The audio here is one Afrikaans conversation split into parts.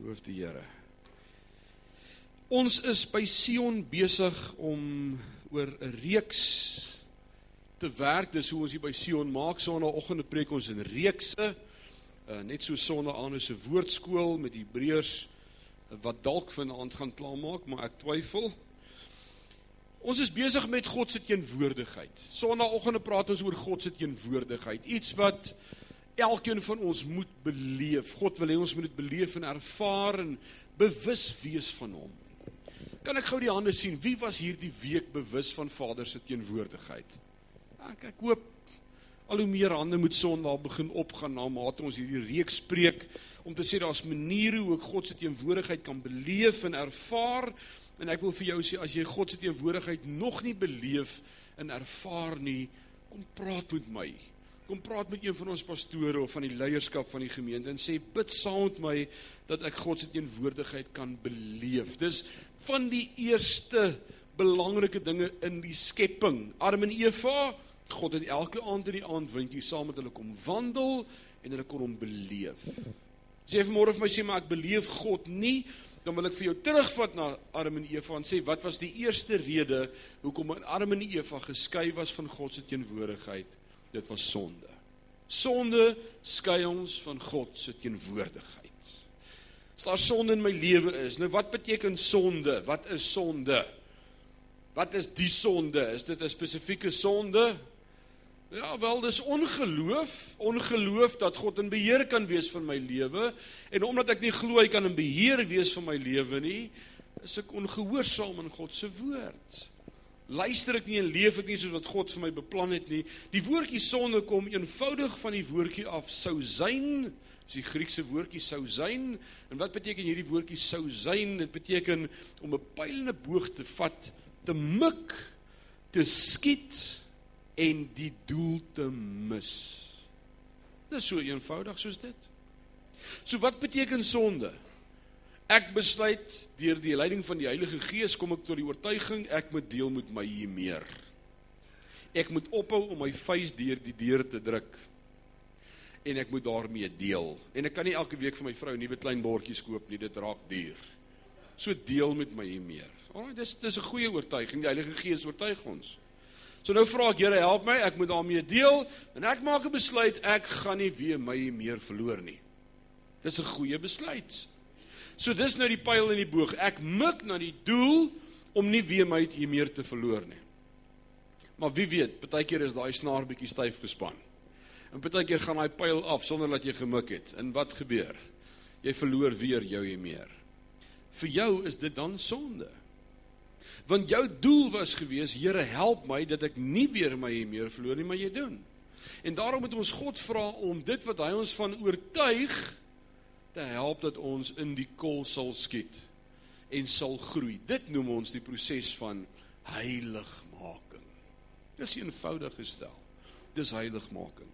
Loof die Here. Ons is by Sion besig om oor 'n reeks te werk. Dis hoe ons hier by Sion maak. Sondagoggende preek ons in reekse. Uh, net so Sondagaan is 'n woordskool met Hebreërs wat dalk vanaand gaan klaarmaak, maar ek twyfel. Ons is besig met God se teenwoordigheid. Sondagoggende praat ons oor God se teenwoordigheid. Iets wat elkeen van ons moet beleef. God wil hê ons moet dit beleef en ervaar en bewus wees van hom. Kan ek gou die hande sien? Wie was hierdie week bewus van Vader se teenwoordigheid? Ek ek hoop al hoe meer hande moet Sondag begin opgaan na mate ons hierdie reeks spreek om te sê daar's maniere hoe ek God se teenwoordigheid kan beleef en ervaar en ek wil vir jou sê as jy God se teenwoordigheid nog nie beleef en ervaar nie, kom praat met my kom praat met een van ons pastore of van die leierskap van die gemeente en sê bid saam met my dat ek God se teenwoordigheid kan beleef. Dis van die eerste belangrike dinge in die skepping. Adam en Eva, God het elke aand in die aand windjie saam met hulle kom wandel en hulle kon hom beleef. As jy vanmôre vir my sê maar ek beleef God nie, dan wil ek vir jou terugvat na Adam en Eva en sê wat was die eerste rede hoekom Adam en Eva geskei was van God se teenwoordigheid? Dit was sonde. Sonde skei ons van God se teenwoordigheid. As daar sonde in my lewe is, nou wat beteken sonde? Wat is sonde? Wat is die sonde? Is dit 'n spesifieke sonde? Ja, wel, dis ongeloof, ongeloof dat God in beheer kan wees van my lewe en omdat ek nie glo hy kan in beheer wees van my lewe nie, is ek ongehoorsaam aan God se woord luister ek nie en leef ek nie soos wat God vir my beplan het nie. Die woordjie sonde kom eenvoudig van die woordjie af sou sein. Dis die Griekse woordjie sou sein. En wat beteken hierdie woordjie sou sein? Dit beteken om 'n pyl en 'n boog te vat, te mik, te skiet en die doel te mis. Dis so eenvoudig soos dit. So wat beteken sonde? Ek besluit deur die leiding van die Heilige Gees kom ek tot die oortuiging ek moet deel met my hier meer. Ek moet ophou om my vuis deur die deur te druk en ek moet daarmee deel. En ek kan nie elke week vir my vrou nuwe klein bordjies koop nie, dit raak duur. So deel met my hier meer. Alraai, dis dis 'n goeie oortuiging. Die Heilige Gees oortuig ons. So nou vra ek Here, help my, ek moet daarmee deel en ek maak 'n besluit ek gaan nie weer my meer verloor nie. Dis 'n goeie besluit. So dis nou die pyl en die boog. Ek mik na die doel om nie weer my hier meer te verloor nie. Maar wie weet, partykeer is daai snaar bietjie styf gespan. En partykeer gaan daai pyl af sonder dat jy gemik het. En wat gebeur? Jy verloor weer jou hier meer. Vir jou is dit dan sonde. Want jou doel was gewees, Here, help my dat ek nie weer my hier meer verloor nie, maar jy doen. En daarom moet ons God vra om dit wat hy ons van oortuig te help dat ons in die kol sal skiet en sal groei. Dit noem ons die proses van heiligmaking. Dis eenvoudig gestel. Dis heiligmaking.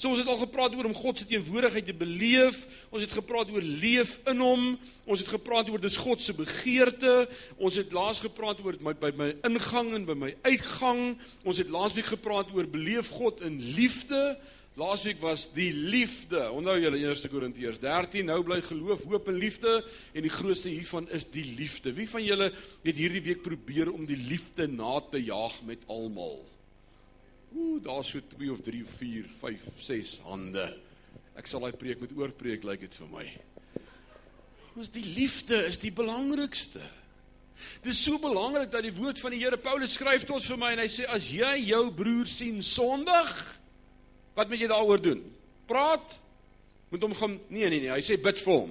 So ons het al gepraat oor om God se teenwoordigheid te beleef. Ons het gepraat oor leef in hom. Ons het gepraat oor dis God se begeerte. Ons het laas gepraat oor my by my ingang en by my uitgang. Ons het laasweek gepraat oor beleef God in liefde. Laasweek was die liefde. Onthou julle 1 Korintiërs 13, nou bly geloof, hoop en liefde en die grootste hiervan is die liefde. Wie van julle het hierdie week probeer om die liefde na te jaag met almal? Ooh, daar's so 2 of 3 of 4, 5, 6 hande. Ek sal daai preek met oorpreek lyk like dit vir my. Ons die liefde is die belangrikste. Dit is so belangrik dat die woord van die Here Paulus skryf tot vir my en hy sê as jy jou broer sien sondig, Wat moet jy daaroor doen? Praat? Moet hom gaan Nee nee nee, hy sê bid vir hom.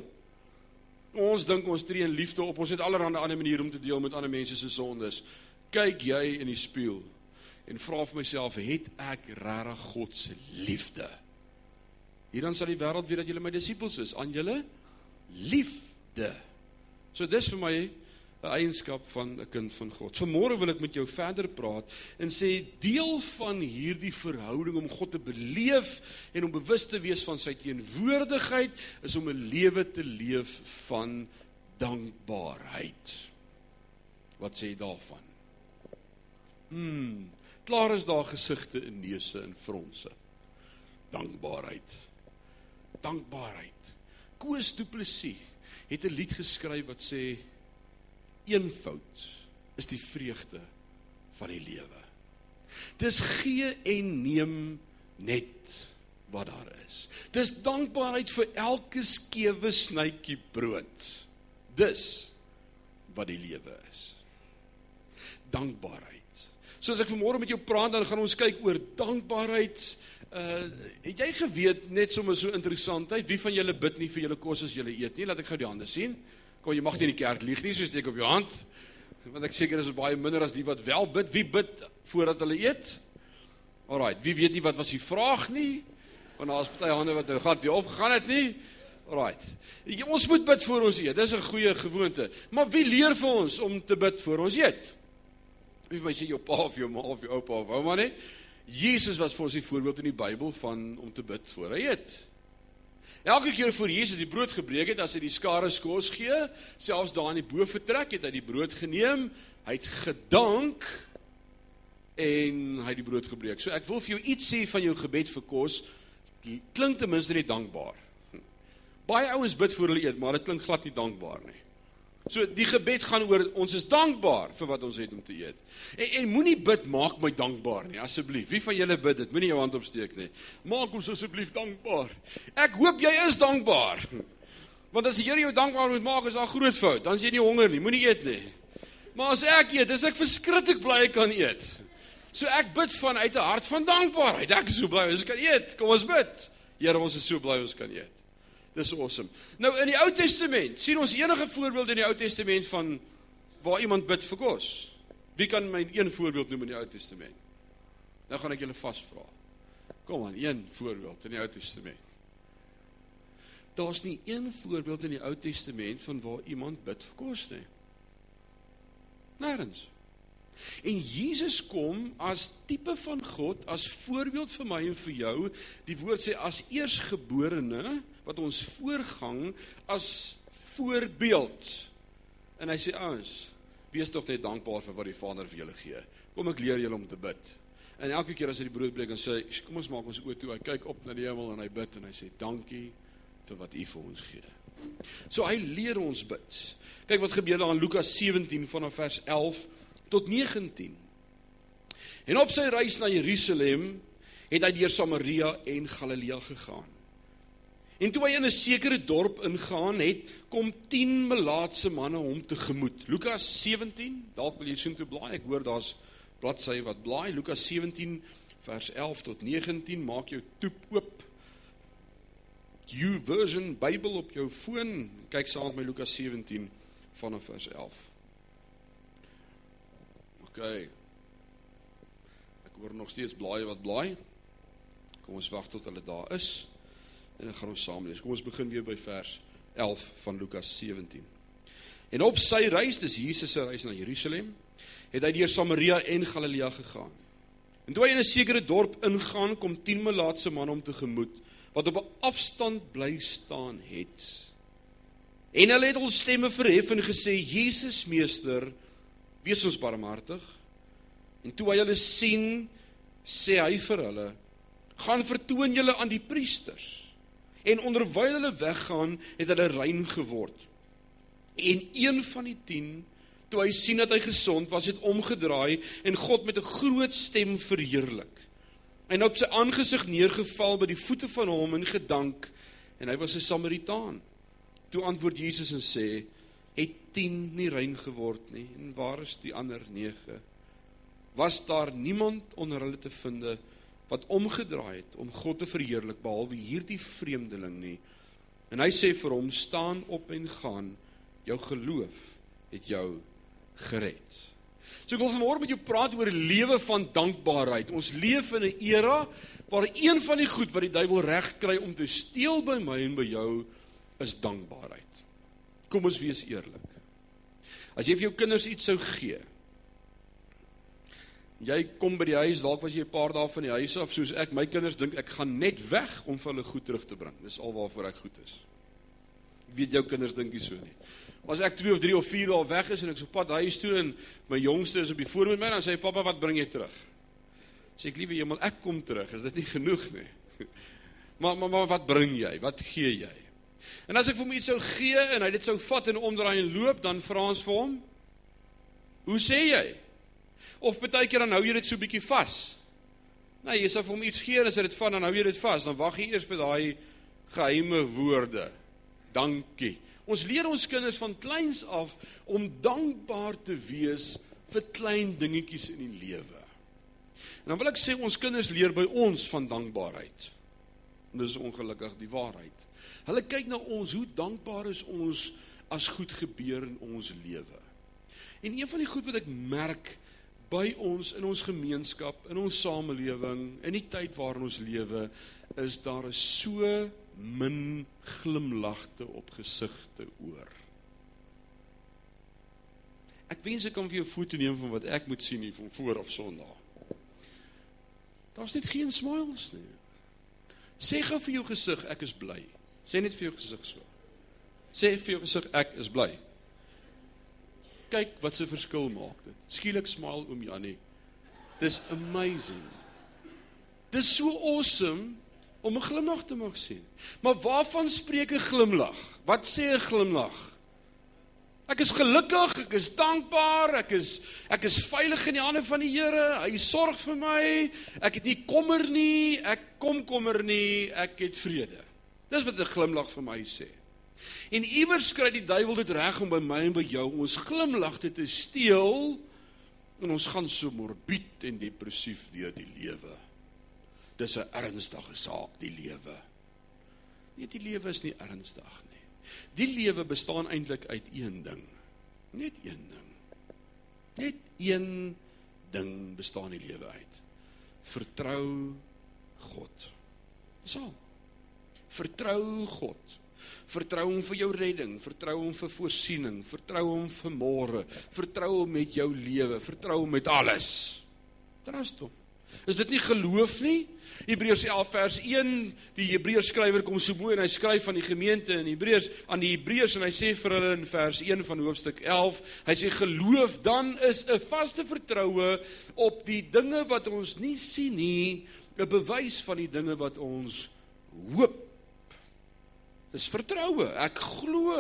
Ons dink ons tree in liefde op. Ons het allerlei ander maniere om te deel met ander mense se sondes. Kyk jy in die spieël en vra vir myself, het ek regtig God se liefde? Hierdan sal die wêreld weet dat julle my disippels is, aan julle liefde. So dis vir my 'n eienskap van 'n kind van God. Vanmôre wil ek met jou verder praat en sê deel van hierdie verhouding om God te beleef en om bewus te wees van sy teenwoordigheid is om 'n lewe te leef van dankbaarheid. Wat sê jy daarvan? Hmm, klaar is daar gesigte en neuse en fronse. Dankbaarheid. Dankbaarheid. Koos Du Plessis het 'n lied geskryf wat sê eenvoud is die vreugde van die lewe. Dis gee en neem net wat daar is. Dis dankbaarheid vir elke skewe snytjie brood. Dis wat die lewe is. Dankbaarheid. Soos ek vanmôre met jou praat dan gaan ons kyk oor dankbaarheid. Uh het jy geweet net sommer so interessantheid wie van julle bid nie vir julle kos as julle eet nie? Laat ek gou die hande sien. Kom jy mag nie in die kerk lieg nie, so steek op jou hand want ek seker is baie minder as die wat wel bid. Wie bid voordat hulle eet? Alraai, wie weet nie wat was die vraag nie? Want daar's baie hande wat nou gat nie opgegaan het nie. Alraai. Ons moet bid voor ons eet. Dis 'n goeie gewoonte. Maar wie leer vir ons om te bid voor ons eet? Wie my sê jou pa of jou ma of jou oupa of ouma nie? Jesus was vir ons die voorbeeld in die Bybel van om te bid voor hy eet. Elke keer voor Jesus die brood gebreek het, as hy die skare kos gee, selfs daar in die boefretrek het hy die brood geneem, hy het gedank en hy het die brood gebreek. So ek wil vir jou iets sê van jou gebed vir kos. Klink ten minste net dankbaar. Baie ouens bid voor hulle eet, maar dit klink glad nie dankbaar nie. So die gebed gaan oor ons is dankbaar vir wat ons het om te eet. En en moenie bid maak my dankbaar nie asseblief. Wie van julle bid dit? Moenie jou hand opsteek nie. Maak ons asseblief dankbaar. Ek hoop jy is dankbaar. Want as die Here jou dankbaar moet maak, is daar groot fout. Dan is jy nie honger nie. Moenie eet nie. Maar as ek eet, is ek verskriklik bly ek kan eet. So ek bid vanuit 'n hart van dankbaarheid. Ek is so bly ons kan eet. Kom ons bid. Here, ons is so bly ons kan eet. Dis awesome. Nou in die Ou Testament, sien ons enige voorbeeld in die Ou Testament van waar iemand bid vir kos? Wie kan my een voorbeeld noem in die Ou Testament? Nou gaan ek julle vasvra. Kom aan, een voorbeeld in die Ou Testament. Daar's nie een voorbeeld in die Ou Testament van waar iemand bid vir kos nie. Nêrens. En Jesus kom as tipe van God, as voorbeeld vir my en vir jou. Die woord sê as eersgeborene wat ons voorgang as voorbeeld. En hy sê ouens, wees tog net dankbaar vir wat die Vader vir julle gee. Kom ek leer julle om te bid. En elke keer as hy die brood breek en sê, kom ons maak ons oë toe. Hy kyk op na die hemel en hy bid en hy sê dankie vir wat U vir ons gee. So hy leer ons bid. Kyk wat gebeur daar in Lukas 17 vanaf vers 11 tot 19. En op sy reis na Jerusalem het hy deur Samaria en Galilea gegaan. En toe hy in 'n sekere dorp ingaan het, kom 10 melaatse manne hom tegemoet. Lukas 17, dalk wil jy sien toe blaai. Ek hoor daar's bladsy wat blaai. Lukas 17 vers 11 tot 19. Maak jou toep oop. You version Bybel op jou foon. Kyk saam met my Lukas 17 vanaf vers 11. OK. Ek hoor nog steeds blaai wat blaai. Kom ons wag tot hulle daar is. En dan gaan ons saam lees. Kom ons begin weer by vers 11 van Lukas 17. En op sy reis, dis Jesus se reis na Jerusalem, het hy deur Samaria en Galilea gegaan. En toe hy in 'n sekere dorp ingaan, kom 10 melaatse manne hom tegemoet wat op 'n afstand bly staan het. En hulle het hul stemme verhef en gesê: "Jesus Meester, wees ons barmhartig." En toe hy hulle sien, sê hy vir hulle: "Gaan vertoon julle aan die priesters." En onderwyl hulle weggaan, het hulle rein geword. En een van die 10, toe hy sien dat hy gesond was, het omgedraai en God met 'n groot stem verheerlik. En op sy aangesig neergeval by die voete van hom en gedank en hy was 'n Samaritaan. Toe antwoord Jesus en sê: "Het 10 nie rein geword nie en waar is die ander 9? Was daar niemand onder hulle te vind wat omgedraai het om God te verheerlik behalwe hierdie vreemdeling nie. En hy sê vir hom: "Staan op en gaan. Jou geloof het jou gered." So ek wil vanmôre met jou praat oor 'n lewe van dankbaarheid. Ons leef in 'n era waar een van die goed wat die duiwel reg kry om te steel by my en by jou is dankbaarheid. Kom ons wees eerlik. As jy vir jou kinders iets sou gee, Jy kom by die huis, dalk was jy 'n paar dae van die huis af, soos ek, my kinders dink ek gaan net weg om vir hulle goed terug te bring. Dis alwaarvoor ek goed is. Ek weet jou kinders dink nie so nie. Maar as ek 2 of 3 of 4 dae weg is en ek so pad huis toe en my jongste is op die voor met my, dan sê hy pappa, wat bring jy terug? Sê ek liewe maar ek kom terug. Is dit nie genoeg nie? Maar maar maar wat bring jy? Wat gee jy? En as ek vir hom iets sou gee en hy dit sou vat en omdraai en loop, dan vra ons vir hom: "Hoe sê jy?" Of baie keer dan hou jy dit so bietjie vas. Nee, jy sê vir hom iets gee en as hy dit vat dan hou jy dit vas, dan wag jy eers vir daai geheime woorde. Dankie. Ons leer ons kinders van kleins af om dankbaar te wees vir klein dingetjies in die lewe. En dan wil ek sê ons kinders leer by ons van dankbaarheid. En dis ongelukkig die waarheid. Hulle kyk na ons, hoe dankbaar is ons as goed gebeur in ons lewe. En een van die goed wat ek merk by ons in ons gemeenskap, in ons samelewing, in die tyd waarin ons lewe, is daar is so min glimlagte op gesigte oor. Ek wens ek kan vir jou foto neem van wat ek moet sien hier van voor of Sondag. Daar's net geen smiles nie. Sê gou vir jou gesig ek is bly. Sê net vir jou gesig so. Sê vir jou gesig ek is bly. Kyk wat se verskil maak dit. Skielik smile oom Jannie. Dis amazing. Dis so awesome om 'n glimlag te mag sien. Maar waarvan spreek 'n glimlag? Wat sê 'n glimlag? Ek is gelukkig, ek is dankbaar, ek is ek is veilig in die hande van die Here. Hy sorg vir my. Ek het nie kommer nie, ek kom kommer nie, ek het vrede. Dis wat 'n glimlag vir my sê. En iewers kry die duiwel dit reg om by my en by jou ons glimlagte te steel en ons gaan so morbied en depressief deur die lewe dis 'n ernstige saak die lewe. Nee, die lewe is nie ernstig nie. Die lewe bestaan eintlik uit een ding. Net een ding. Net een ding bestaan die lewe uit. Vertrou God. Dis al. Vertrou God. Vertrou hom vir jou redding, vertrou hom vir voorsiening, vertrou hom vir môre, vertrou hom met jou lewe, vertrou hom met alles. Trust hom. Is dit nie geloof nie? Hebreërs 11 vers 1, die Hebreërs skrywer kom so mooi en hy skryf van die gemeente in Hebreërs aan die Hebreërs en hy sê vir hulle in vers 1 van hoofstuk 11, hy sê geloof dan is 'n vaste vertroue op die dinge wat ons nie sien nie, 'n bewys van die dinge wat ons hoop. Dis vertroue. Ek glo.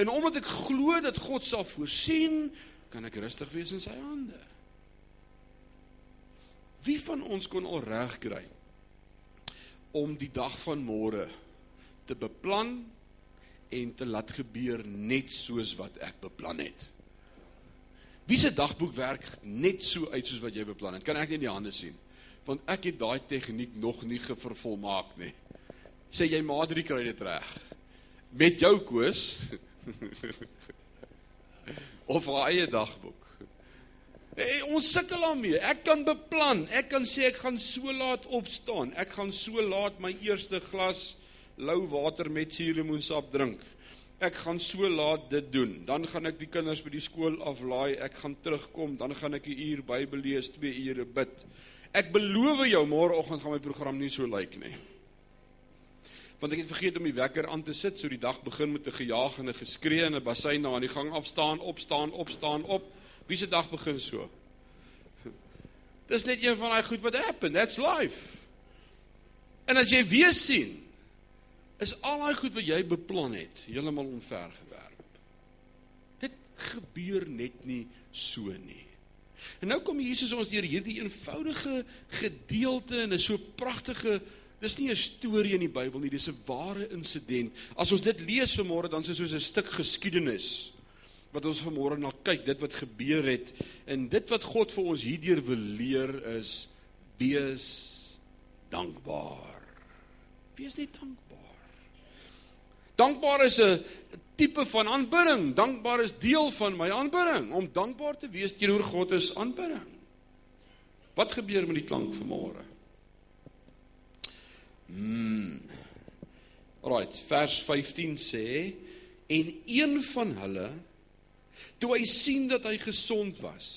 En omdat ek glo dat God sal voorsien, kan ek rustig wees in sy hande. Wie van ons kon al reg kry om die dag van môre te beplan en te laat gebeur net soos wat ek beplan het? Wie se dagboek werk net so uit soos wat jy beplan het? Kan ek net in die hande sien? Want ek het daai tegniek nog nie gevervolmaak nie. Sê jy Madri kry dit reg. Met jou koes of haar eie dagboek. Hey, ons sukkel daarmee. Ek kan beplan. Ek kan sê ek gaan so laat opstaan. Ek gaan so laat my eerste glas lou water met suurlemoensap drink. Ek gaan so laat dit doen. Dan gaan ek die kinders by die skool aflaai. Ek gaan terugkom. Dan gaan ek 'n uur Bybel lees, 2 ure bid. Ek beloof jou môreoggend gaan my program nie so lyk nie. Want ek het vergeet om die wekker aan te sit, so die dag begin met 'n gejaag en 'n geskree en 'n bassein na aan die gang afstaan, opstaan, opstaan, op. Wie se dag begin so? Dis net een van daai goed wat happen. That's life. En as jy weer sien, is al daai goed wat jy beplan het, heeltemal onvergewerp. Dit gebeur net nie so nie. En nou kom Jesus ons deur hierdie eenvoudige gedeelte en 'n so pragtige Dis nie 'n storie in die Bybel nie, dis 'n ware insident. As ons dit lees vanmôre dan is dit soos 'n stuk geskiedenis wat ons vanmôre na kyk, dit wat gebeur het en dit wat God vir ons hierdeur wil leer is wees dankbaar. Wees net dankbaar. Dankbaar is 'n tipe van aanbidding. Dankbaar is deel van my aanbidding. Om dankbaar te wees teenoor God is aanbidding. Wat gebeur met die klank vanmôre? Mm. Right, vers 15 sê en een van hulle toe hy sien dat hy gesond was,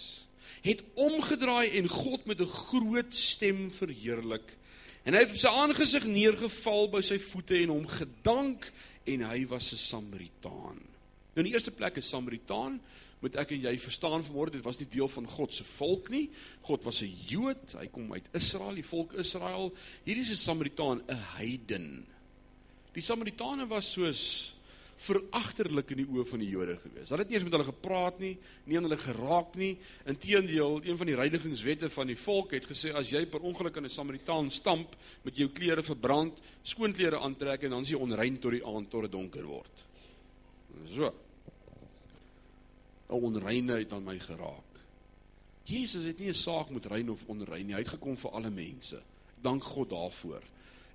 het omgedraai en God met 'n groot stem verheerlik. En hy het op sy aangesig neergeval by sy voete en hom gedank en hy was 'n Samaritaan. Nou in die eerste plek 'n Samaritaan moet ek en jy verstaan vanmôre dit was nie deel van God se volk nie. God was 'n Jood, hy kom uit Israel, die volk Israel. Hierdie is 'n Samaritaan, 'n heiden. Die Samaritane was soos veragterlik in die oë van die Jode gewees. Hulle het nie eens met hulle gepraat nie, nie aan hulle geraak nie. Inteendeel, een van die reinigingswette van die volk het gesê as jy per ongeluk in 'n Samaritaan stamp met jou klere verbrand, skoon klere aantrek en dan is jy onrein tot die aand tot dit donker word. So. 'n Onreinheid aan my geraak. Jesus het nie 'n saak met rein of onrein nie. Hy het gekom vir alle mense. Dank God daarvoor.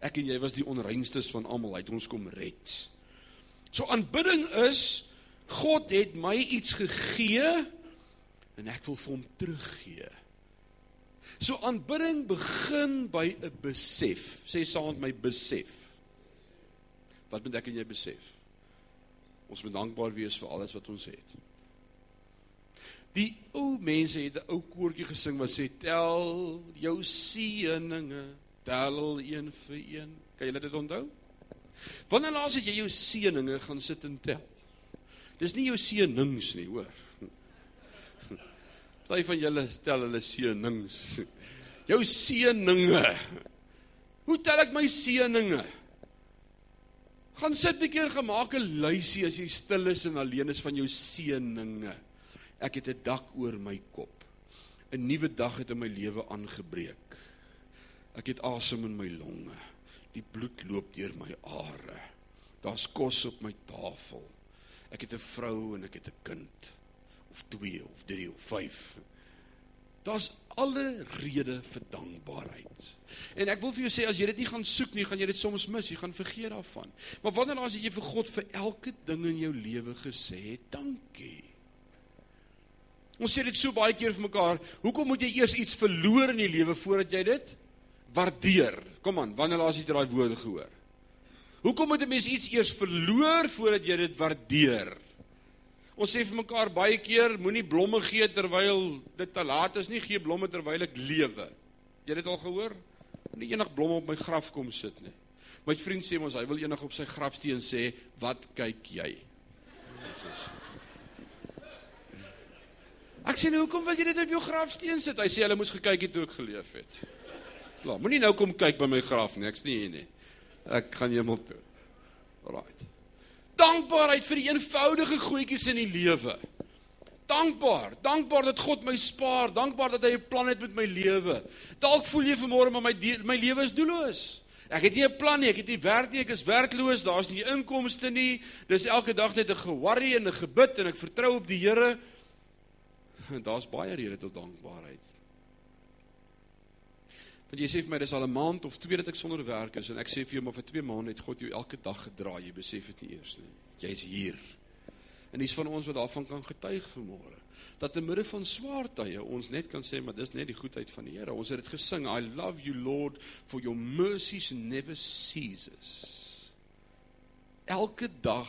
Ek en jy was die onreinstes van almal. Hy het ons kom red. So aanbidding is God het my iets gegee en ek wil vir hom teruggee. So aanbidding begin by 'n besef. Sê saam met my besef. Wat moet ek en jy besef? Ons moet dankbaar wees vir alles wat ons het. Die ou mense het 'n ou koortjie gesing wat sê tel jou seëninge, tel een vir een. Kan julle dit onthou? Wanneer laas het jy jou seëninge gaan sit en tel? Dis nie jou seënings nie, hoor. Party van julle tel hulle seënings. Jou seëninge. Hoe tel ek my seëninge? Gaan sit 'n keer gemaak 'n lysie as jy stil is en alleen is van jou seëninge. Ek het 'n dak oor my kop. 'n Nuwe dag het in my lewe aangebreek. Ek het asem in my longe. Die bloed loop deur my are. Daar's kos op my tafel. Ek het 'n vrou en ek het 'n kind of 2 of 3 of 5. Daar's alle rede vir dankbaarheid. En ek wil vir jou sê as jy dit nie gaan soek nie, gaan jy dit soms mis, jy gaan vergeet daarvan. Maar wanneer as jy vir God vir elke ding in jou lewe gesê het, dankie. Ons sê dit so baie keer vir mekaar, hoekom moet jy eers iets verloor in die lewe voordat jy dit waardeer. Kom aan, wanneer laas jy daai woorde gehoor? Hoekom moet 'n mens iets eers verloor voordat jy dit waardeer? Ons sê vir mekaar baie keer, moenie blomme gee terwyl dit te laat is nie, gee blomme terwyl ek lewe. Jy het dit al gehoor? Nie enig blomme op my graf kom sit nie. My vriend sê mos hy wil enig op sy grafsteen sê, "Wat kyk jy?" Ek sê nou, hoekom wil jy dit op jou grafsteen sit? Hy sê hulle moes gekyk het toe ek geleef het. Klaar, moenie nou kom kyk by my graf nie, ek's nie hier nie. Ek gaan hemel toe. Right. Dankbaarheid vir die eenvoudige goedjies in die lewe. Dankbaar, dankbaar dat God my spaar, dankbaar dat hy 'n plan het met my lewe. Dalk voel jy vanmôre maar my my lewe is doelloos. Ek het nie 'n plan nie, ek het nie werk nie, ek is werkloos, daar's nie inkomste nie. Dis elke dag net 'n geworry en 'n gebid en ek vertrou op die Here. Daar's baie redes tot dankbaarheid. Want jy sê vir my dis al 'n maand of twee dat ek sonder werk is en ek sê vir jou maar vir 2 maande het God jou elke dag gedra, jy besef dit nie eers nie. Jy's hier. En dis van ons wat daarvan kan getuig vanmôre. Dat in midde van swaar tye ons net kan sê maar dis net die goedheid van die Here. Ons het dit gesing, I love you Lord for your mercies never ceases. Elke dag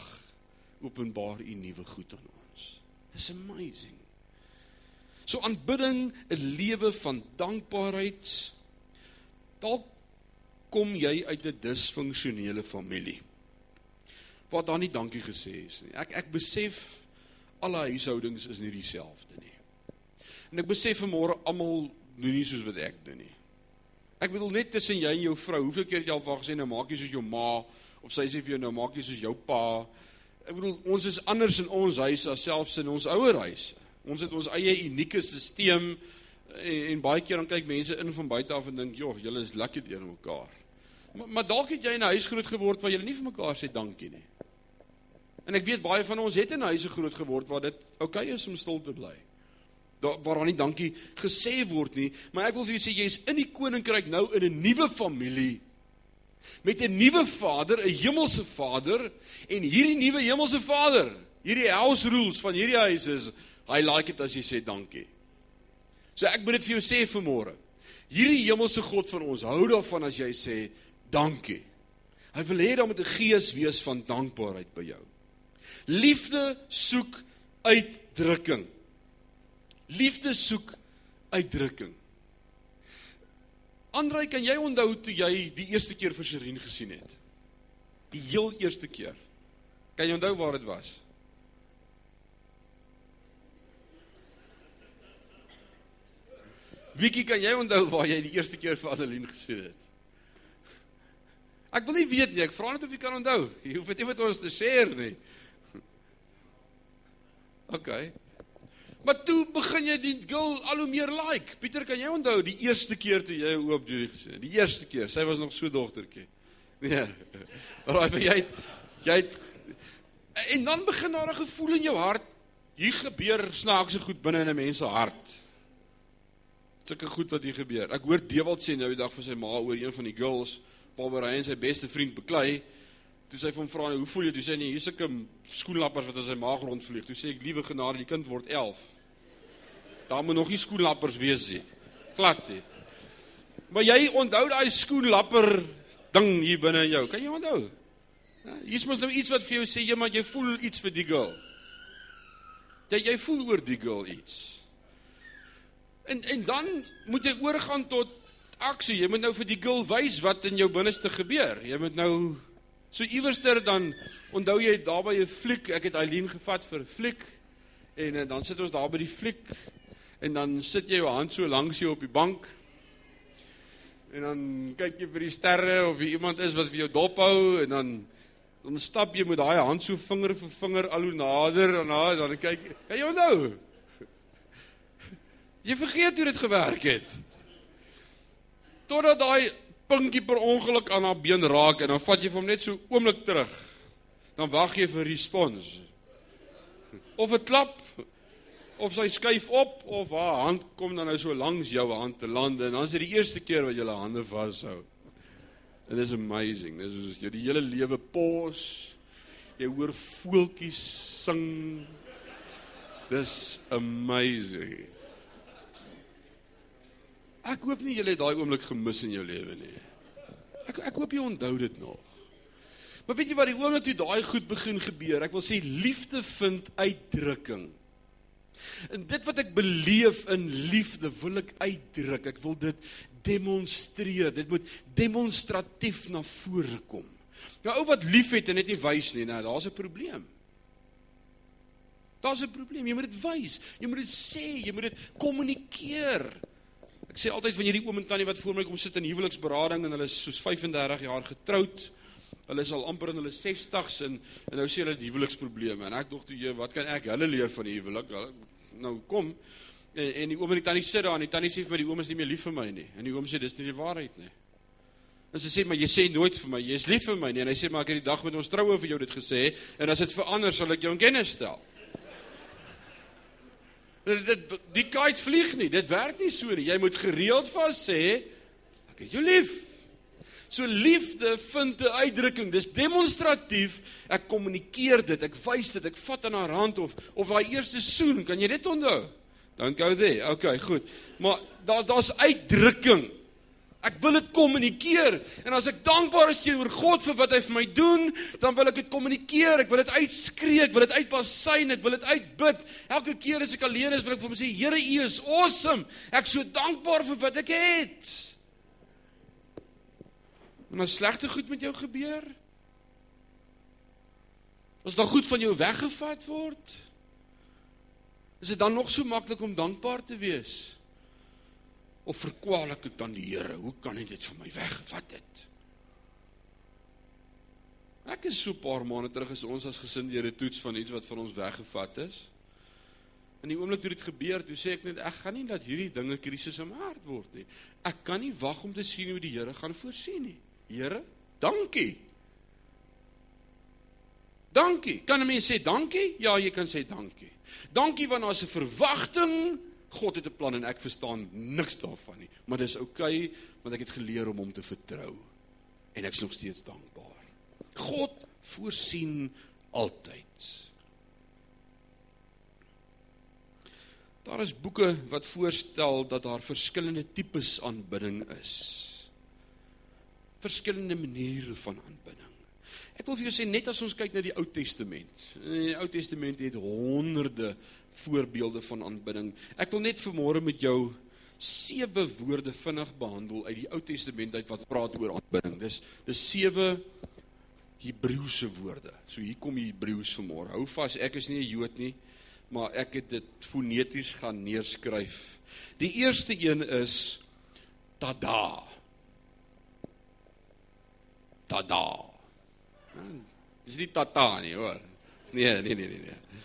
openbaar U nuwe goed aan ons. It's amazing. So aanbidding 'n lewe van dankbaarheid Dalk kom jy uit 'n disfunksionele familie. Waar daar nie dankie gesê is nie. Ek ek besef alle huishoudings is nie dieselfde nie. En ek besef vanmôre almal doen nie soos wat ek doen nie. Ek bedoel net tussen jy en jou vrou, hoeveel keer het jy al van gesê nou maak jy soos jou ma of sy sê vir jou nou maak jy soos jou pa. Ek bedoel ons is anders in ons huis as selfs in ons ouer huis. Ons het ons eie unieke stelsel en, en baie keer dan kyk mense in van buite af en dink, "Jog, julle is lekker teenoor mekaar." Maar, maar dalk het jy in 'n huis groot geword waar julle nie vir mekaar sê dankie nie. En ek weet baie van ons het in huise groot geword waar dit oukei okay is om stil te bly. Daar waar daar nie dankie gesê word nie, maar ek wil vir jou sê jy's in die koninkryk nou in 'n nuwe familie met 'n nuwe Vader, 'n hemelse Vader en hierdie nuwe hemelse Vader, hierdie house rules van hierdie huis is I like it as jy sê dankie. So ek moet dit vir jou sê vanmôre. Hierdie hemelse God van ons hou daarvan as jy sê dankie. Hy wil hê daar moet 'n gees wees van dankbaarheid by jou. Liefde soek uitdrukking. Liefde soek uitdrukking. Andrei, kan jy onthou toe jy die eerste keer vir Sherin gesien het? Die heel eerste keer. Kan jy onthou waar dit was? Wiekie, kan jy onthou waar jy die eerste keer vir Adeline gesien het? Ek wil nie weet nie, ek vra net of jy kan onthou. Jy hoef dit nie met ons te share nie. OK. Maar toe begin jy die girl al hoe meer like. Pieter, kan jy onthou die eerste keer toe jy oop Julie gesien het? Die eerste keer, sy was nog so dogtertjie. Nee. Maar jy jy het, en dan begin daar 'n gevoel in jou hart. Hier gebeur snaakse goed binne in 'n mens se hart. Sulke goed wat hier gebeur. Ek hoor Dewald sê nou die dag vir sy ma oor een van die girls, Paul Berrein sy beste vriend beklei. Toe sy van vra "Hoe voel jy?" Toe sê hy, "Nee, hier's 'n skoenlappers wat in sy maag rondvlieg." Toe sê ek, "Liewe genade, die kind word 11." Daar moet nog nie skoenlappers wees nie. Glad nie. Maar jy onthou daai skoenlapper ding hier binne in jou. Kan jy onthou? Ja, hier's mos nou iets wat vir jou sê, jy maar jy voel iets vir die girl. Dat jy voel oor die girl iets. En en dan moet jy oorgaan tot aksie. Jy moet nou vir die girl wys wat in jou binneste gebeur. Jy moet nou so iewerster dan onthou jy daar by 'n fliek, ek het Eileen gevat vir 'n fliek en, en dan sit ons daar by die fliek en dan sit jy jou hand so langs jou op die bank en dan kyk jy vir die sterre of jy iemand is wat vir jou dop hou en dan dan stap jy met daai hand so vinger vir vinger al hoe nader en na dan kyk kan jy onthou Jy vergeet hoe dit gewerk het. Totdat daai pinkie per ongeluk aan haar been raak en dan vat jy hom net so oomblik terug. Dan wag jy vir respons. Of 'n klap of sy skuif op of haar hand kom dan nou so langs jou hand te land en dan is dit die eerste keer wat jy hulle hande vashou. It is amazing. Dis soos jy die hele lewe pos. Jy hoor voeltjies sing. Dis amazing. Ek hoop nie jy het daai oomblik gemis in jou lewe nie. Ek ek hoop jy onthou dit nog. Maar weet jy wat die oomblik toe daai goed begin gebeur, ek wil sê liefde vind uitdrukking. En dit wat ek beleef in liefde wil ek uitdruk. Ek wil dit demonstreer. Dit moet demonstratief na vore kom. Nou ou wat liefhet en net nie wys nie, nou daar's 'n probleem. Daar's 'n probleem. Jy moet dit wys. Jy moet dit sê, jy moet dit kommunikeer. Ek sê altyd van hierdie oom en tannie wat voor my kom sit in huweliksberading en hulle is soos 35 jaar getroud. Hulle is al amper in hulle 60s en en nou sê hulle die huweliksprobleme en ek dink toe jy wat kan ek hulle leer van die huwelik? Nou kom en, en die oom en die tannie sit daar en die tannie sê vir my die oom is nie meer lief vir my nie. En die oom sê dis nie die waarheid nie. En sy sê maar jy sê nooit vir my jy is lief vir my nie en hy sê maar ek het die dag met ons troue vir jou dit gesê en as dit verander sal ek jou in kennis stel. Dit, dit die kite vlieg nie. Dit werk nie so nie. Jy moet gereeld vas sê ek het jou lief. So liefde vind 'n uitdrukking. Dis demonstratief. Ek kommunikeer dit. Ek wys dit. Ek vat aan haar hand of of haar eerste soen. Kan jy dit onthou? Don't go there. Okay, goed. Maar daar daar's uitdrukking. Ek wil dit kommunikeer. En as ek dankbaar is teenoor God vir wat hy vir my doen, dan wil ek dit kommunikeer. Ek wil dit uitskree, ek wil dit uitpasyn, ek wil dit uitbid. Elke keer as ek alleen is, wil ek vir hom sê, Here, U is awesome. Ek so dankbaar vir wat ek het. En as slegte goed met jou gebeur, as daar goed van jou weggevat word, is dit dan nog so maklik om dankbaar te wees? Of verkwalik ek dan die Here? Hoe kan hy dit van my weggevat het? Ek is so 'n paar maande terug is ons as gesin deur 'n toets van iets wat van ons weggevat is. In die oomblik toe dit gebeur, toe sê ek net ek gaan nie dat hierdie dinge krisisse in my hart word nie. Ek kan nie wag om te sien hoe die Here gaan voorsien nie. Here, dankie. Dankie. Kan 'n mens sê dankie? Ja, jy kan sê dankie. Dankie want daar's 'n verwagting God het 'n plan en ek verstaan niks daarvan nie, maar dis oukei okay, want ek het geleer om hom te vertrou en ek is nog steeds dankbaar. God voorsien altyd. Daar is boeke wat voorstel dat daar verskillende tipes aanbidding is. Verskillende maniere van aanbidding. Ek wil vir jou sê net as ons kyk na die Ou Testament. In die Ou Testament het honderde voorbeelde van aanbidding. Ek wil net vanmôre met jou sewe woorde vinnig behandel uit die Ou Testament uit wat praat oor aanbidding. Dis dis sewe Hebreëse woorde. So hier kom die Hebreëus vanmôre. Hou vas, ek is nie 'n Jood nie, maar ek het dit foneties gaan neerskryf. Die eerste een is tada. tada. Ja, dis nie tata nie, hoor. Nee, nee, nee, nee, nee.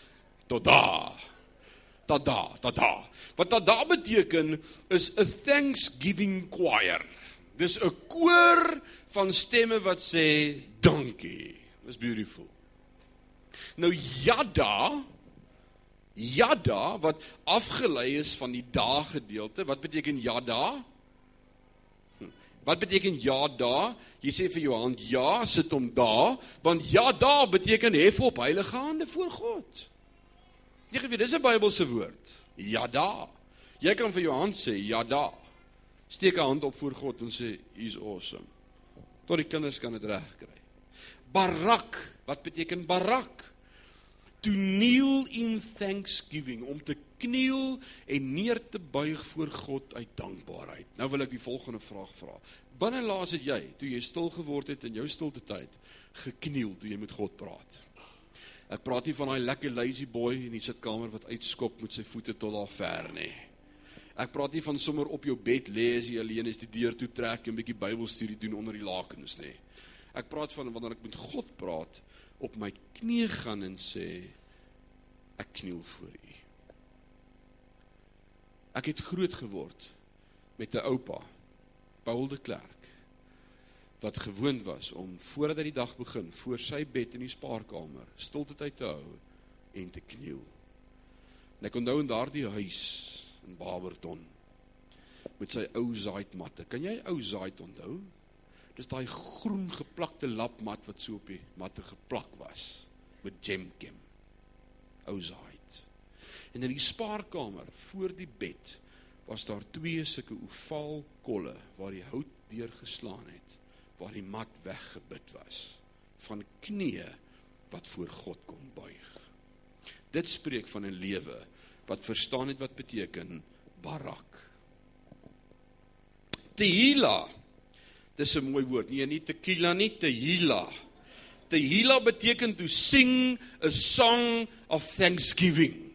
Tada. Tada, tada. Wat tada beteken is a thanksgiving choir. Dis 'n koor van stemme wat sê dankie. Dis beautiful. Nou yada yada wat afgelei is van die daag gedeelte. Wat beteken yada? Wat beteken ja da? Jy sê vir jou hand ja, sit hom daar, want ja da beteken hef op heilige hande voor God. Jy weet, dis 'n Bybelse woord. Ja da. Jy kan vir jou hand sê ja da. Steek 'n hand op voor God en sê he's awesome. Tot die kinders kan dit reg kry. Barak, wat beteken barak? To kneel in thanksgiving, om te kniel en neer te buig voor God uit dankbaarheid. Nou wil ek die volgende vraag vra. Wanneer laas het jy, toe jy stil geword het in jou stilte tyd, gekniel toe jy met God praat? Ek praat nie van daai lekker lazy boy in die sitkamer wat uitskop met sy voete tot daar ver nie. Ek praat nie van sommer op jou bed lê as jy alleen is die deur toe trek en 'n bietjie Bybelstudie doen onder die lakens nie. Ek praat van wanneer ek met God praat, op my knie gaan en sê ek kniel voor U. Ek het groot geword met 'n oupa, Paul de Klerk, wat gewoond was om voordat hy die dag begin, voor sy bed in die spaarkamer, stilte tyd te hou en te kniel. En ek onthou in daardie huis in Barberton met sy ou zaaitmatte. Kan jy ou zaait onthou? Dis daai groen geplakte lapmat wat so op die matte geplak was met gemkem. Ou zaait. En in die spaarkamer voor die bed was daar twee sulke ovaal kolle waar die hout deurgeslaan het, waar die mat weggebid was van knieë wat voor God kom buig. Dit spreek van 'n lewe wat verstaan het wat beteken barak. Tehila. Dis 'n mooi woord. Nee, nie tequila nie, tehila. Tehila beteken to sing a song of thanksgiving.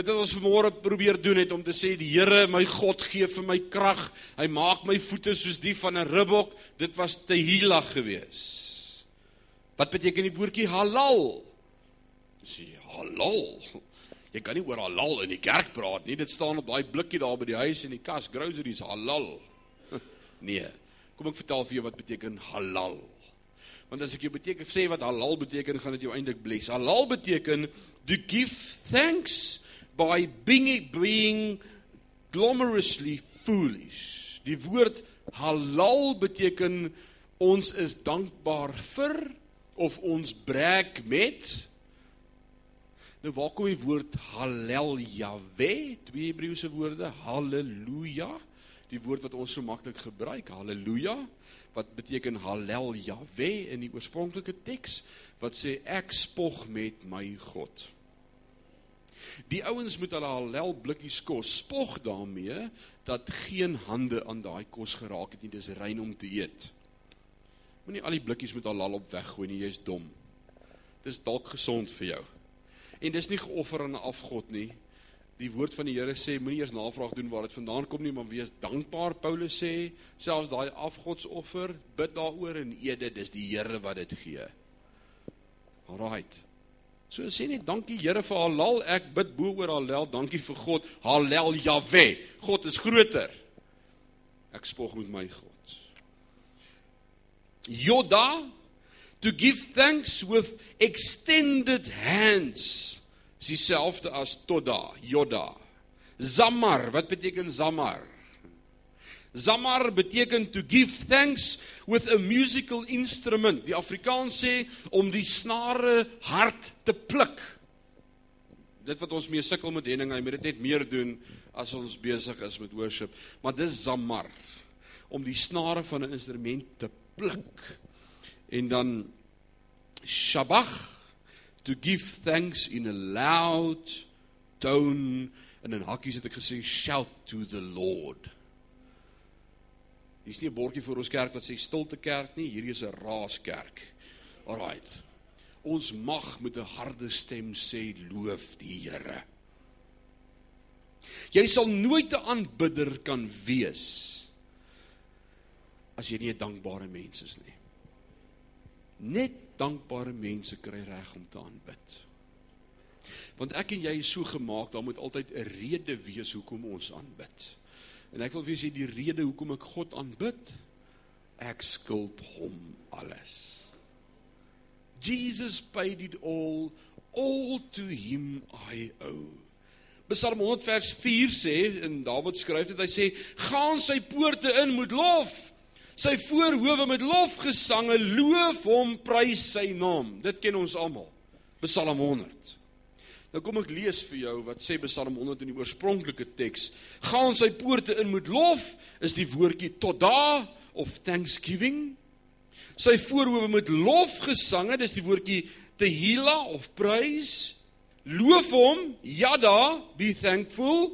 Dit wat ons vanmôre probeer doen het om te sê die Here, my God gee vir my krag. Hy maak my voete soos die van 'n ribbok. Dit was tehila gewees. Wat beteken die woordjie halal? Dis halal. Jy kan nie oor halal in die kerk praat nie. Dit staan op daai blikkie daar by die huis in die kas, groceries halal. Nee. Kom ek vertel vir jou wat beteken halal. Want as ek jou beteken sê wat halal beteken, gaan dit jou eintlik bless. Halal beteken to give thanks by being, being glamorously foolish. Die woord halal beteken ons is dankbaar vir of ons breek met Nou waar kom die woord halel Jahwe? Twee Hebreëse woorde, haleluja. Die woord wat ons so maklik gebruik, haleluja, wat beteken halel Jahwe in die oorspronklike teks wat sê ek spog met my God. Die ouens met hulle halal blikkies kos spog daarmee dat geen hande aan daai kos geraak het nie. Dis rein om te eet. Moenie al die blikkies met halal op weggooi nie, jy's dom. Dis dalk gesond vir jou. En dis nie geoffer aan 'n afgod nie. Die woord van die Here sê moenie eers navraag doen waar dit vandaan kom nie, maar wees dankbaar. Paulus sê selfs daai afgodsoffer, bid daaroor en eet dit, dis die Here wat dit gee. Alraight. So sê net dankie Here vir halal. Ek bid bo oor halal. Dankie vir God. Halal Jahwe. God is groter. Ek spog met my God. Yoda to give thanks with extended hands. Dis dieselfde as toda, Yoda. Zamar, wat beteken zamar? Zamar beteken to give thanks with a musical instrument. Die Afrikaans sê om die snare hard te pluk. Dit wat ons mee sukkel met Henning, hy moet dit net meer doen as ons besig is met worship. Maar dis zamar om die snare van 'n instrument te pluk. En dan shabach to give thanks in a loud tone en in hakkies het ek gesê shout to the Lord. Hier's nie 'n bordjie vir ons kerk wat sê stilte kerk nie, hierdie is 'n raaskerk. Alraight. Ons mag met 'n harde stem sê loof die Here. Jy sal nooit 'n aanbidder kan wees as jy nie 'n dankbare mens is nie. Net dankbare mense kry reg om te aanbid. Want ek en jy is so gemaak, daar moet altyd 'n rede wees hoekom ons aanbid. En ek wil vir julle sê die rede hoekom ek God aanbid, ek skuld hom alles. Jesus paid it all, all to him I owe. Psalm 100 vers 4 sê en Dawid skryf dit hy sê gaan sy poorte in met lof sy voorhoewe met lofgesange loof hom prys sy naam dit ken ons almal Psalm 100 Nou kom ek lees vir jou wat sê Psalm 100 in die oorspronklike teks gaan sy poorte in met lof is die woordjie toda of thanksgiving sy voorhoewe met lofgesange dis die woordjie tehila of praise Loof hom, Yada, be thankful.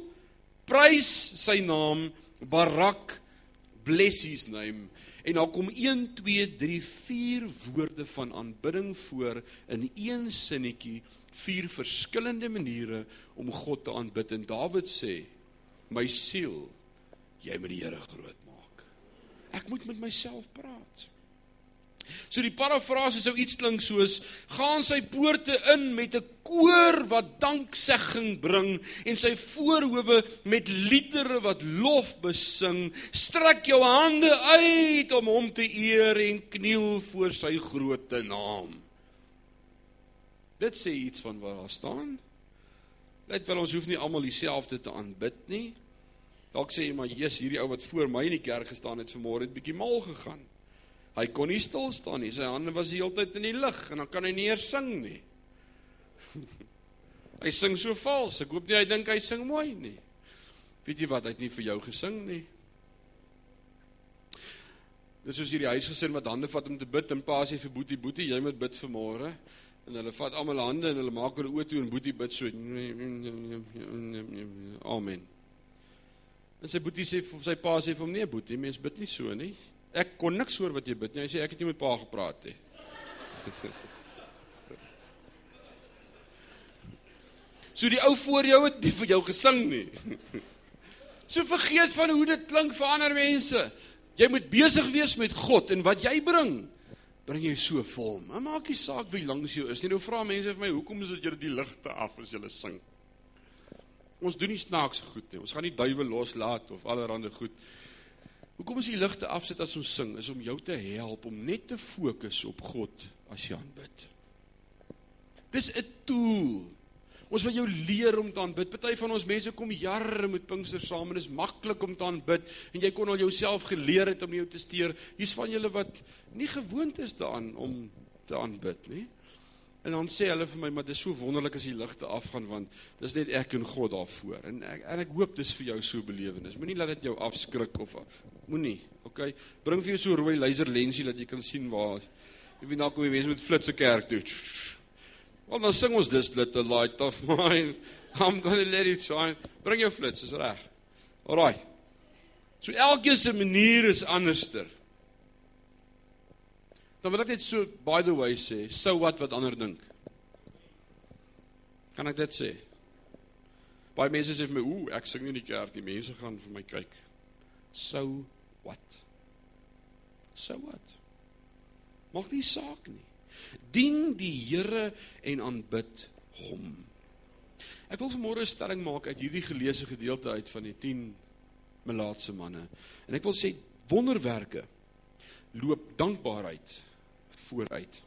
Prys sy naam, Barak, bless his name. En daar kom 1 2 3 4 woorde van aanbidding voor in een sinnetjie, vier verskillende maniere om God te aanbid. En Dawid sê: "My siel, jy moet die Here groot maak. Ek moet met myself praat." So die parafrase sou iets klink soos: "Gaan sy poorte in met 'n koor wat danksegging bring en sy voorhoewe met liedere wat lof besing. Strek jou hande uit om hom te eer en kniel voor sy groote naam." Dit sê iets van waar daar staan. Let wel ons hoef nie almal dieselfde te aanbid nie. Dalk sê jy maar Jesus, hierdie ou wat voor my in die kerk gestaan het vanmôre het bietjie mal gegaan. Hy kon nie stil staan nie. Sy hande was die hele tyd in die lug en dan kan hy nie eers sing nie. hy sing so vals. Ek hoop nie hy dink hy sing mooi nie. Weet jy wat? Hy het nie vir jou gesing nie. Dis soos hierdie huisgesin wat hande vat om te bid en pa sê vir Boetie, Boetie, jy moet bid vir môre. En hulle vat almal hande en hulle maak hulle oë toe en Boetie bid so. Amen. En sy Boetie sê sy pa sê vir hom nee, Boetie, mens bid nie so nie. Ek kon niks hoor wat jy bid nie. Hy sê ek het nie met pa gepraat nie. So die ou voor jou het nie vir jou gesing nie. So vergeet van hoe dit klink vir ander mense. Jy moet besig wees met God en wat jy bring, bring jy so hom. Maar maak nie saak wie langs jou is nie. Nou vra mense vir my, "Hoekom is dit julle die ligte af as julle sing?" Ons doen nie snaakse goed nie. Ons gaan nie duiwe loslaat of allerlei goed. Hoekom as jy ligte afsit as ons sing is om jou te help om net te fokus op God as jy aanbid. Dis 'n tool. Ons wil jou leer om te aanbid. Party van ons mense kom jare met Pinkster saam en dit is maklik om te aanbid en jy kon al jouself geleer het om jou te steur. Hier's van julle wat nie gewoond is daaraan om te aanbid nie. En dan sê hulle vir my, maar dis so wonderlik as die ligte afgaan want dis net ek en God daarvoor. En ek en ek hoop dis vir jou so belewenis. Moenie laat dit jou afskrik of moenie. OK. Bring vir jou so rooi laserlensie dat jy kan sien waar jy weet dalk hoe mense met flitse kerk toe. Want dan sing ons dis little light of mine. I'm going to let it shine. Bring jou flits, is reg. Alraai. So elkeen se manier is anderster. Dan wil ek net so by the way sê, so wat wat ander dink. Kan ek dit sê? Baie mense sê vir my, "Ooh, ek sing nie in die kerk nie. Mense gaan vir my kyk." So wat? So wat? Maak nie saak nie. Dien die Here en aanbid hom. Ek wil vanmôre 'n stelling maak uit hierdie geleesde gedeelte uit van die 10 melaatse manne. En ek wil sê wonderwerke loop dankbaarheid vooruit.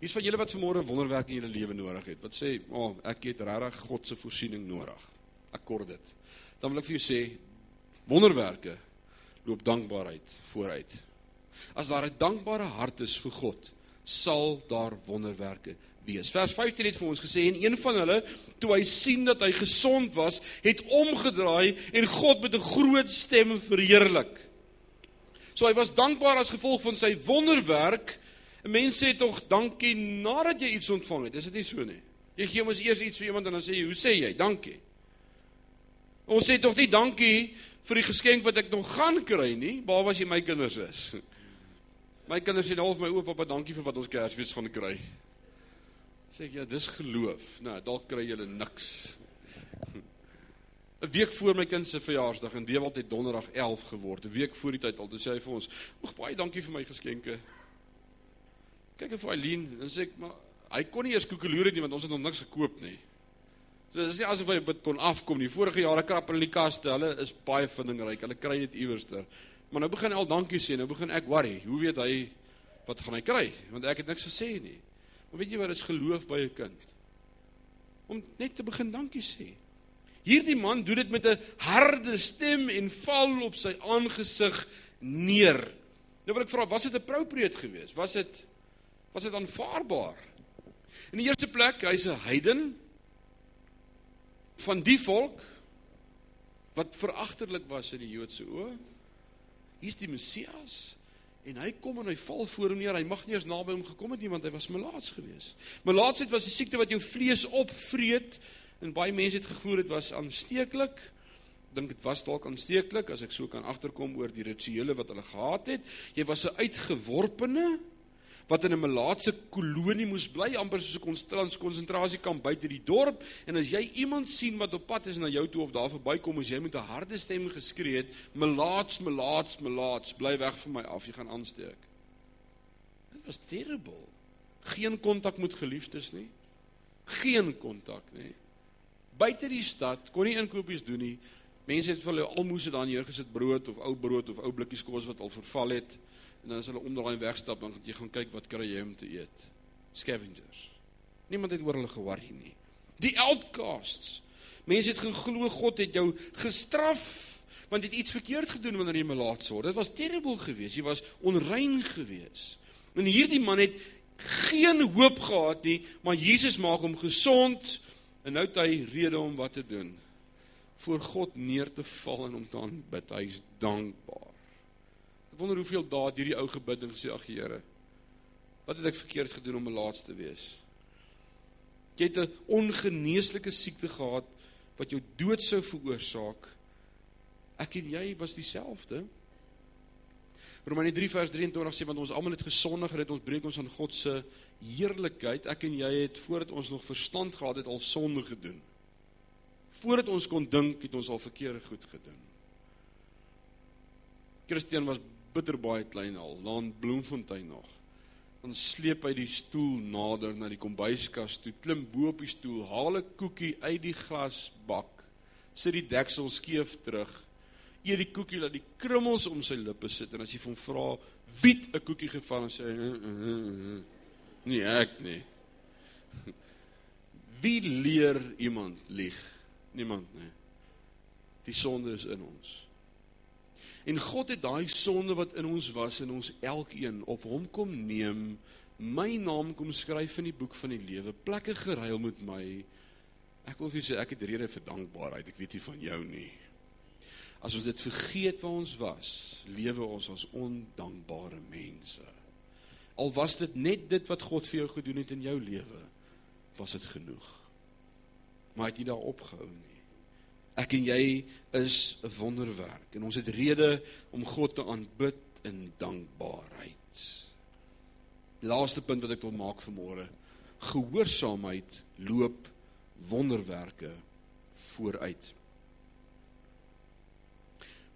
Hier's van julle wat vanmôre wonderwerk in julle lewe nodig het. Wat sê, "O, oh, ek het regtig God se voorsiening nodig." Akkord dit. Dan wil ek vir jou sê, wonderwerke loop dankbaarheid vooruit. As daar 'n dankbare hart is vir God, sal daar wonderwerke wees. Vers 15 het vir ons gesê en een van hulle, toe hy sien dat hy gesond was, het omgedraai en God met 'n groot stem verheerlik. So hy was dankbaar as gevolg van sy wonderwerk. Mense sê tog dankie nadat jy iets ontvang het. Is dit nie so nie? Jy gee mos eers iets vir iemand en dan sê jy, "Hoe sê jy? Dankie." Ons sê tog nie dankie vir die geskenk wat ek nog gaan kry nie, behalwe as jy my kinders is. My kinders sê half my op, dankie vir wat ons Kersfees gaan kry. Sê ek, ja, dis geloof. Nou, dalk kry julle niks. 'n week voor my kind se verjaarsdag en Dewald het donderdag 11 geword. 'n Week voor die tyd al. Toe sê hy vir ons: "Ag baie dankie vir my geskenke." kyk vir Eileen en sê ek maar hy kon nie eers koekeloer nie want ons het nog niks gekoop nie. So dis nie asof hy dit kon afkom nie. Vorige jare krap hulle in die kaste. Hulle is baie vindingryk. Hulle kry dit iewerster. Maar nou begin al dankie sê. Nou begin ek worry. Hoe weet hy wat gaan hy kry? Want ek het niks gesê nie. Maar weet jy wat is geloof by 'n kind? Om net te begin dankie sê. Hierdie man doen dit met 'n harde stem en val op sy aangesig neer. Nou wil ek vra, was dit appropriate geweest? Was dit was dit aanvaarbaar? In die eerste plek, hy's 'n heiden van die volk wat veragterlik was in die Joodse oë. Hier's die Messias en hy kom en hy val voor hom neer. Hy mag nie eens naby hom gekom het nie want hy was melaats geweest. Melaatsheid was 'n siekte wat jou vlees opvreet en baie mense het geglo dit was aansteeklik. Dink dit was dalk aansteeklik as ek so kan agterkom oor die rituele wat hulle gehad het. Jy was 'n uitgeworpene wat in 'n melaatse kolonie moes bly, amper soos 'n konsentrasiekamp buite die dorp. En as jy iemand sien wat op pad is na jou toe of daar verbykom, as jy met 'n harde stem geskree het, "Melaats, melaats, melaats, bly weg van my af, jy gaan aansteek." Dit was terrible. Geen kontak met geliefdes nie. Geen kontak nie. Buite die stad kon nie inkopies doen nie. Mense het vir hulle almoes daar neergesit brood of ou brood of ou blikkies kos wat al verval het en dan as hulle omdraai en wegstap dan gaan jy gaan kyk wat kry jy om te eet. Scavengers. Niemand het oor hulle geworry nie. Die outcasts. Mense het geglo God het jou gestraf want jy het iets verkeerd gedoen wanneer jy melaats word. Dit was terrible geweest. Jy was onrein geweest. En hierdie man het geen hoop gehad nie, maar Jesus maak hom gesond en nou het hy rede om wat te doen. Voor God neer te val en hom te aanbid. Hy's dankbaar wonder hoeveel dae hierdie ou gebid en gesê ag Here, wat het ek verkeerd gedoen om 'n laaste te wees? Jy het 'n ongeneeslike siekte gehad wat jou dood sou veroorsaak. Ek en jy was dieselfde. Romeine 3 vers 23 sê want ons almal het gesondig en het ons breek ons aan God se heerlikheid. Ek en jy het voordat ons nog verstand gehad het al sonde gedoen. Voordat ons kon dink het ons al verkeerde goed gedoen. Christian was bitter baie klein al, laan Bloemfontein nog. Dan sleep hy die stoel nader na die kombuiskas toe, klim bo op die stoel, haal 'n koekie uit die glasbak, sit die deksel skeef terug, eet die koekie laat die krummels om sy lippe sit en as jy hom vra wie 'n koekie gevang sê hy uh, uh, uh, nee ek nie. Wie leer iemand lieg? Niemand nie. Die sonde is in ons. En God het daai sonde wat in ons was in ons elkeen op hom kom neem, my naam kom skryf in die boek van die lewe, plekke geruil met my. Ek wil vir julle sê ek het rede vir dankbaarheid. Ek weet nie van jou nie. As ons dit vergeet waar ons was, lewe ons as ondankbare mense. Al was dit net dit wat God vir jou gedoen het in jou lewe, was dit genoeg. Maar het jy daar opgehou nie? Ek en jy is 'n wonderwerk en ons het rede om God te aanbid in dankbaarheid. Laaste punt wat ek wil maak vanmôre. Gehoorsaamheid loop wonderwerke vooruit.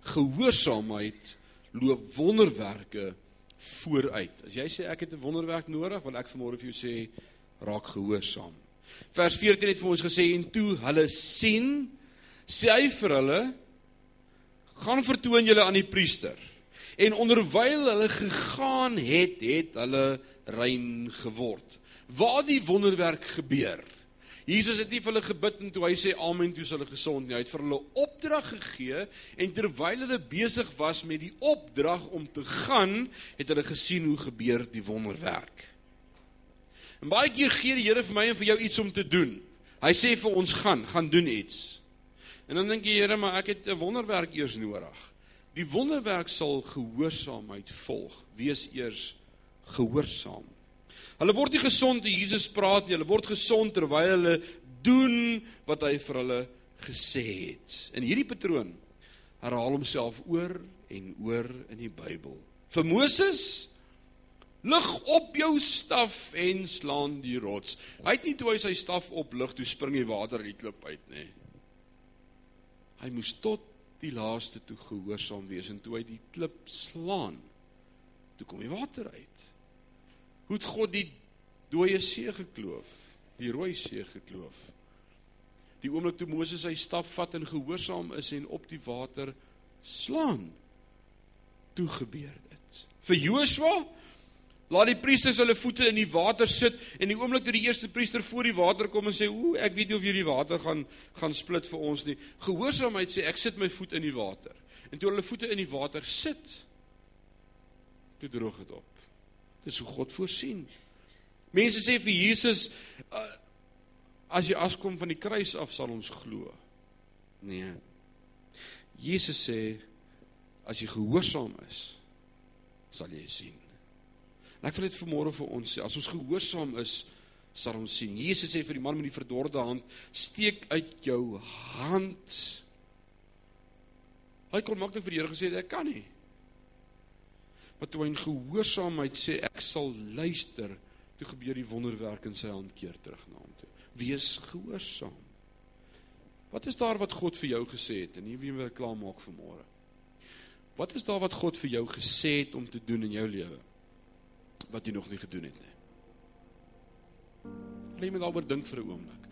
Gehoorsaamheid loop wonderwerke vooruit. As jy sê ek het 'n wonderwerk nodig, wil ek vanmôre vir jou sê raak gehoorsaam. Vers 14 het vir ons gesê en toe hulle sien sê hy vir hulle gaan vertoon julle aan die priester. En onderwyl hulle gegaan het het hulle rein geword. Waar die wonderwerk gebeur Jesus het nie vir hulle gebid en toe hy sê amen toe is hulle gesond nie. Hy het vir hulle opdrag gegee en terwyl hulle besig was met die opdrag om te gaan het hulle gesien hoe gebeur die wonderwerk. En baie keer gee die Here vir my en vir jou iets om te doen. Hy sê vir ons gaan gaan doen iets En dan dink jy, Here, maar ek het 'n wonderwerk eers nodig. Die wonderwerk sal gehoorsaamheid volg. Wees eers gehoorsaam. Hulle word nie gesond toe Jesus praat nie. Hulle word gesond terwyl hulle doen wat hy vir hulle gesê het. In hierdie patroon herhaal homself oor en oor in die Bybel. Vir Moses lig op jou staf en slaan die rots. Hy het nie toe hy sy staf oplig toe spring die water uit die klip uit nie. Hy moes tot die laaste toe gehoorsaam wees en toe hy die klip slaan, toe kom die water uit. Hoe het God die dooie see gekloof? Die rooi see gekloof. Die oomblik toe Moses sy staf vat en gehoorsaam is en op die water slaan. Toe gebeur dit. Vir Joshua Laat die priesters hulle voete in die water sit en die oomblik toe die eerste priester voor die water kom en sê, "Ooh, ek weet nie of hierdie water gaan gaan split vir ons nie." Gehoorsaamheid sê, "Ek sit my voet in die water." En toe hulle voete in die water sit, toe droog dit op. Dis hoe God voorsien. Mense sê vir Jesus, uh, "As jy afkom van die kruis af, sal ons glo." Nee. Jesus sê, "As jy gehoorsaam is, sal jy sien." En ek wil dit vanmôre vir ons sê, as ons gehoorsaam is, sal ons sien. Jesus sê vir die man met die verdorde hand, steek uit jou hand. Hy kon maklik vir die Here gesê ek kan nie. Maar toe hy in gehoorsaamheid sê ek sal luister, toe gebeur die wonderwerk in sy hand keer terug na hom toe. Wees gehoorsaam. Wat is daar wat God vir jou gesê het en hier wie wil klaar maak vir môre? Wat is daar wat God vir jou gesê het om te doen in jou lewe? Wat jy nog nie gedoen het nie. Lê my daaroor dink vir 'n oomblik.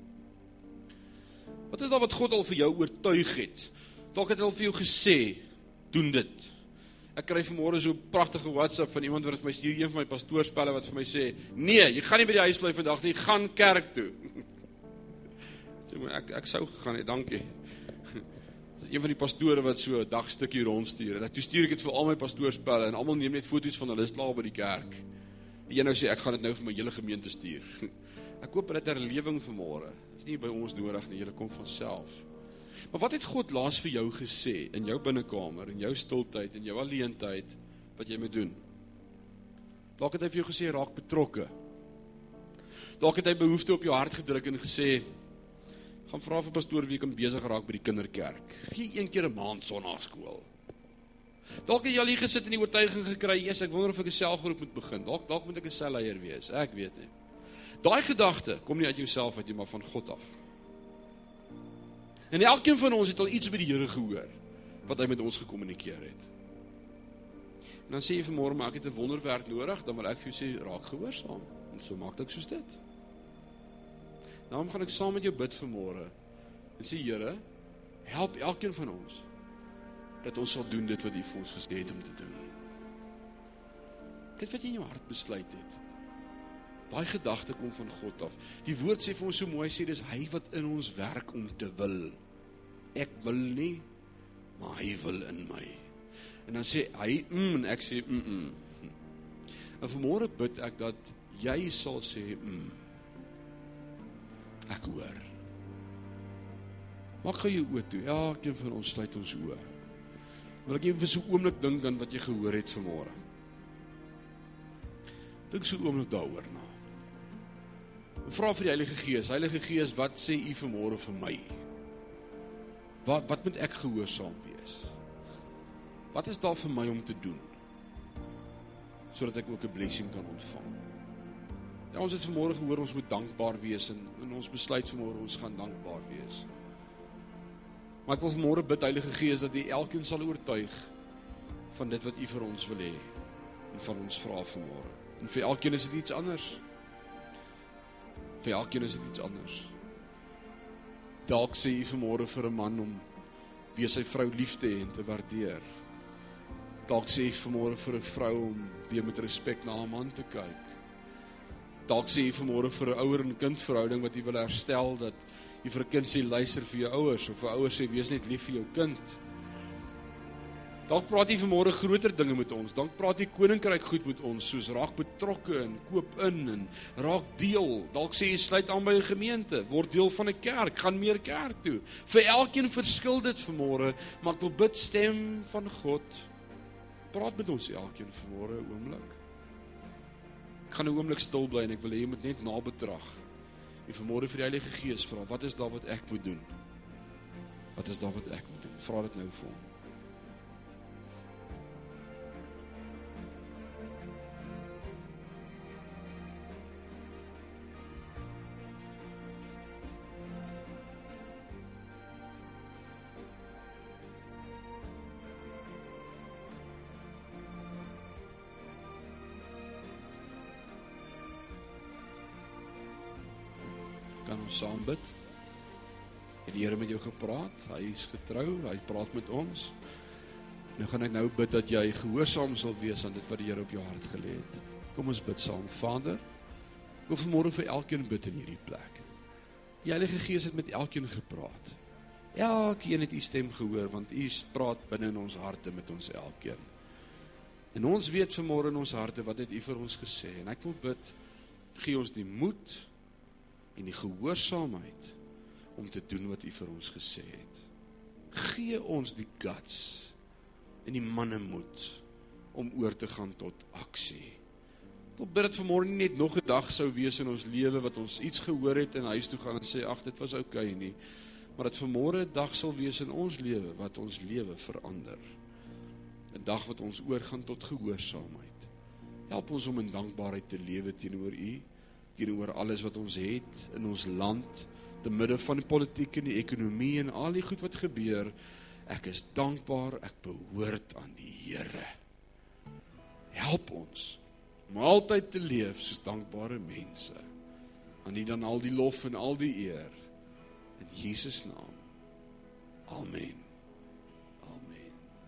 Wat is daar wat God al vir jou oortuig het? Dalk het hy al vir jou gesê, doen dit. Ek kry vanmôre so 'n pragtige WhatsApp van iemand wat vir my stuur, een van my pastoorspelle wat vir my sê, "Nee, jy gaan nie by die huis bly vandag nie, gaan kerk toe." Sê maar ek ek sou gegaan het, dankie. Een van die pastore wat so 'n dagstukkie rondstuur en ek toe stuur ek dit vir al my pastoorspelle en almal neem net foto's van hulle is klaar by die kerk. Die een nou sê ek gaan dit nou vir my hele gemeente stuur. Ek hoop dit 'n herlewing vanmôre. Dit is nie by ons nodig nie, julle kom van self. Maar wat het God laas vir jou gesê in jou binnekamer, in jou stiltyd, in jou alleentyd wat jy moet doen? Dalk het hy vir jou gesê raak betrokke. Dalk het hy behoefte op jou hart gedruk en gesê gaan vra vir pastoor wie kan besig raak by die kinderkerk. Gee een keer 'n maand sonnaarskool. Dalk het jy al hier gesit en die oortuiging gekry, "Jesus, ek wonder of ek 'n selgroep moet begin. Dalk dalk moet ek 'n selleier wees." Ek weet nie. Daai gedagte kom nie uit jouself uit nie, maar van God af. En elkeen van ons het al iets by die Here gehoor wat hy met ons gekommunikeer het. En dan sê jy vanmôre, "Maar ek het 'n wonderwerk nodig," dan wil ek vir jou sê, "Raak gehoorsaam." En so maak dit soos dit. Daarom gaan ek saam met jou bid vanmôre en sê, "Here, help elkeen van ons." Dat ons sal doen dit wat U vir ons gesê het om te doen. Dit wat jy in jou hart besluit het. Daai gedagte kom van God af. Die woord sê vir ons so mooi sê dis hy wat in ons werk om te wil. Ek wil nie, maar hy wil in my. En dan sê hy mm en ek sê mm. mm. En vanmôre bid ek dat jy sal sê mm. Ek hoor. Maak gou jou oë toe. Elkeen van ons sluit ons oë. Wil ek even so 'n oomblik dink aan wat jy gehoor het vanmôre. Dink so 'n oomblik daaroor na. Vra vir die Heilige Gees, Heilige Gees, wat sê U vanmôre vir my? Wat wat moet ek gehoorsaam wees? Wat is daar vir my om te doen? sodat ek ook 'n blessing kan ontvang. Ja, ons het vanmôre gehoor ons moet dankbaar wees en in ons besluit vanmôre ons gaan dankbaar wees. Maar ek wil vanmôre bid Heilige Gees dat U elkeen sal oortuig van dit wat U vir ons wil hê en van ons vra vanmôre. En vir elkeen is dit iets anders. Vir elkeen is dit iets anders. Dalk sê U vanmôre vir 'n man om wie sy vrou lief te hê en te waardeer. Dalk sê U vanmôre vir 'n vrou om weer met respek na haar man te kyk. Dalk sê U vanmôre vir 'n ouer en kind verhouding wat U wil herstel dat jy vir 'n kind sê luister vir jou ouers of vir ouers sê wees net lief vir jou kind. Dalk praat jy vanmôre groter dinge met ons. Dalk praat jy koninkryk goed met ons, soos raak betrokke en koop in en raak deel. Dalk sê jy sluit aan by 'n gemeente, word deel van 'n kerk, gaan meer kerk toe. Vir elkeen verskil dit vanmôre, maar ek wil bid stem van God. Praat met ons elkeen vanmôre 'n oomblik. Ek gaan 'n oomblik stil bly en ek wil hê jy moet net nabetrag en vanmôre vir die Heilige Gees vra, wat is daar wat ek moet doen? Wat is daar wat ek moet doen? Vra dit nou vir hom. Saam bid. Het die Here met jou gepraat? Hy is getrou, hy praat met ons. Nou gaan ek nou bid dat jy gehoorsaam sal wees aan dit wat die Here op jou hart gelê het. Kom ons bid saam. Vader, ek wil vanmôre vir elkeen bid in hierdie plek. Die Heilige Gees het met elkeen gepraat. Elkeen het u stem gehoor want u praat binne in ons harte met ons elkeen. En ons weet vanmôre in ons harte wat het u vir ons gesê en ek wil bid gee ons die moed en die gehoorsaamheid om te doen wat u vir ons gesê het. Gee ons die guts en die mannemoed om oor te gaan tot aksie. Wil bid dat vanmôre nie net nog 'n dag sou wees in ons lewe wat ons iets gehoor het en huis toe gaan en sê ag dit was oukei okay nie, maar dat vanmôre 'n dag sal wees in ons lewe wat ons lewe verander. 'n Dag wat ons oorgaan tot gehoorsaamheid. Help ons om in dankbaarheid te lewe teenoor U, teenoor alles wat ons het in ons land, te midde van die politiek en die ekonomie en al die goed wat gebeur. Ek is dankbaar ek behoort aan die Here. Help ons om altyd te leef soos dankbare mense. Aan U dan al die lof en al die eer in Jesus naam. Amen.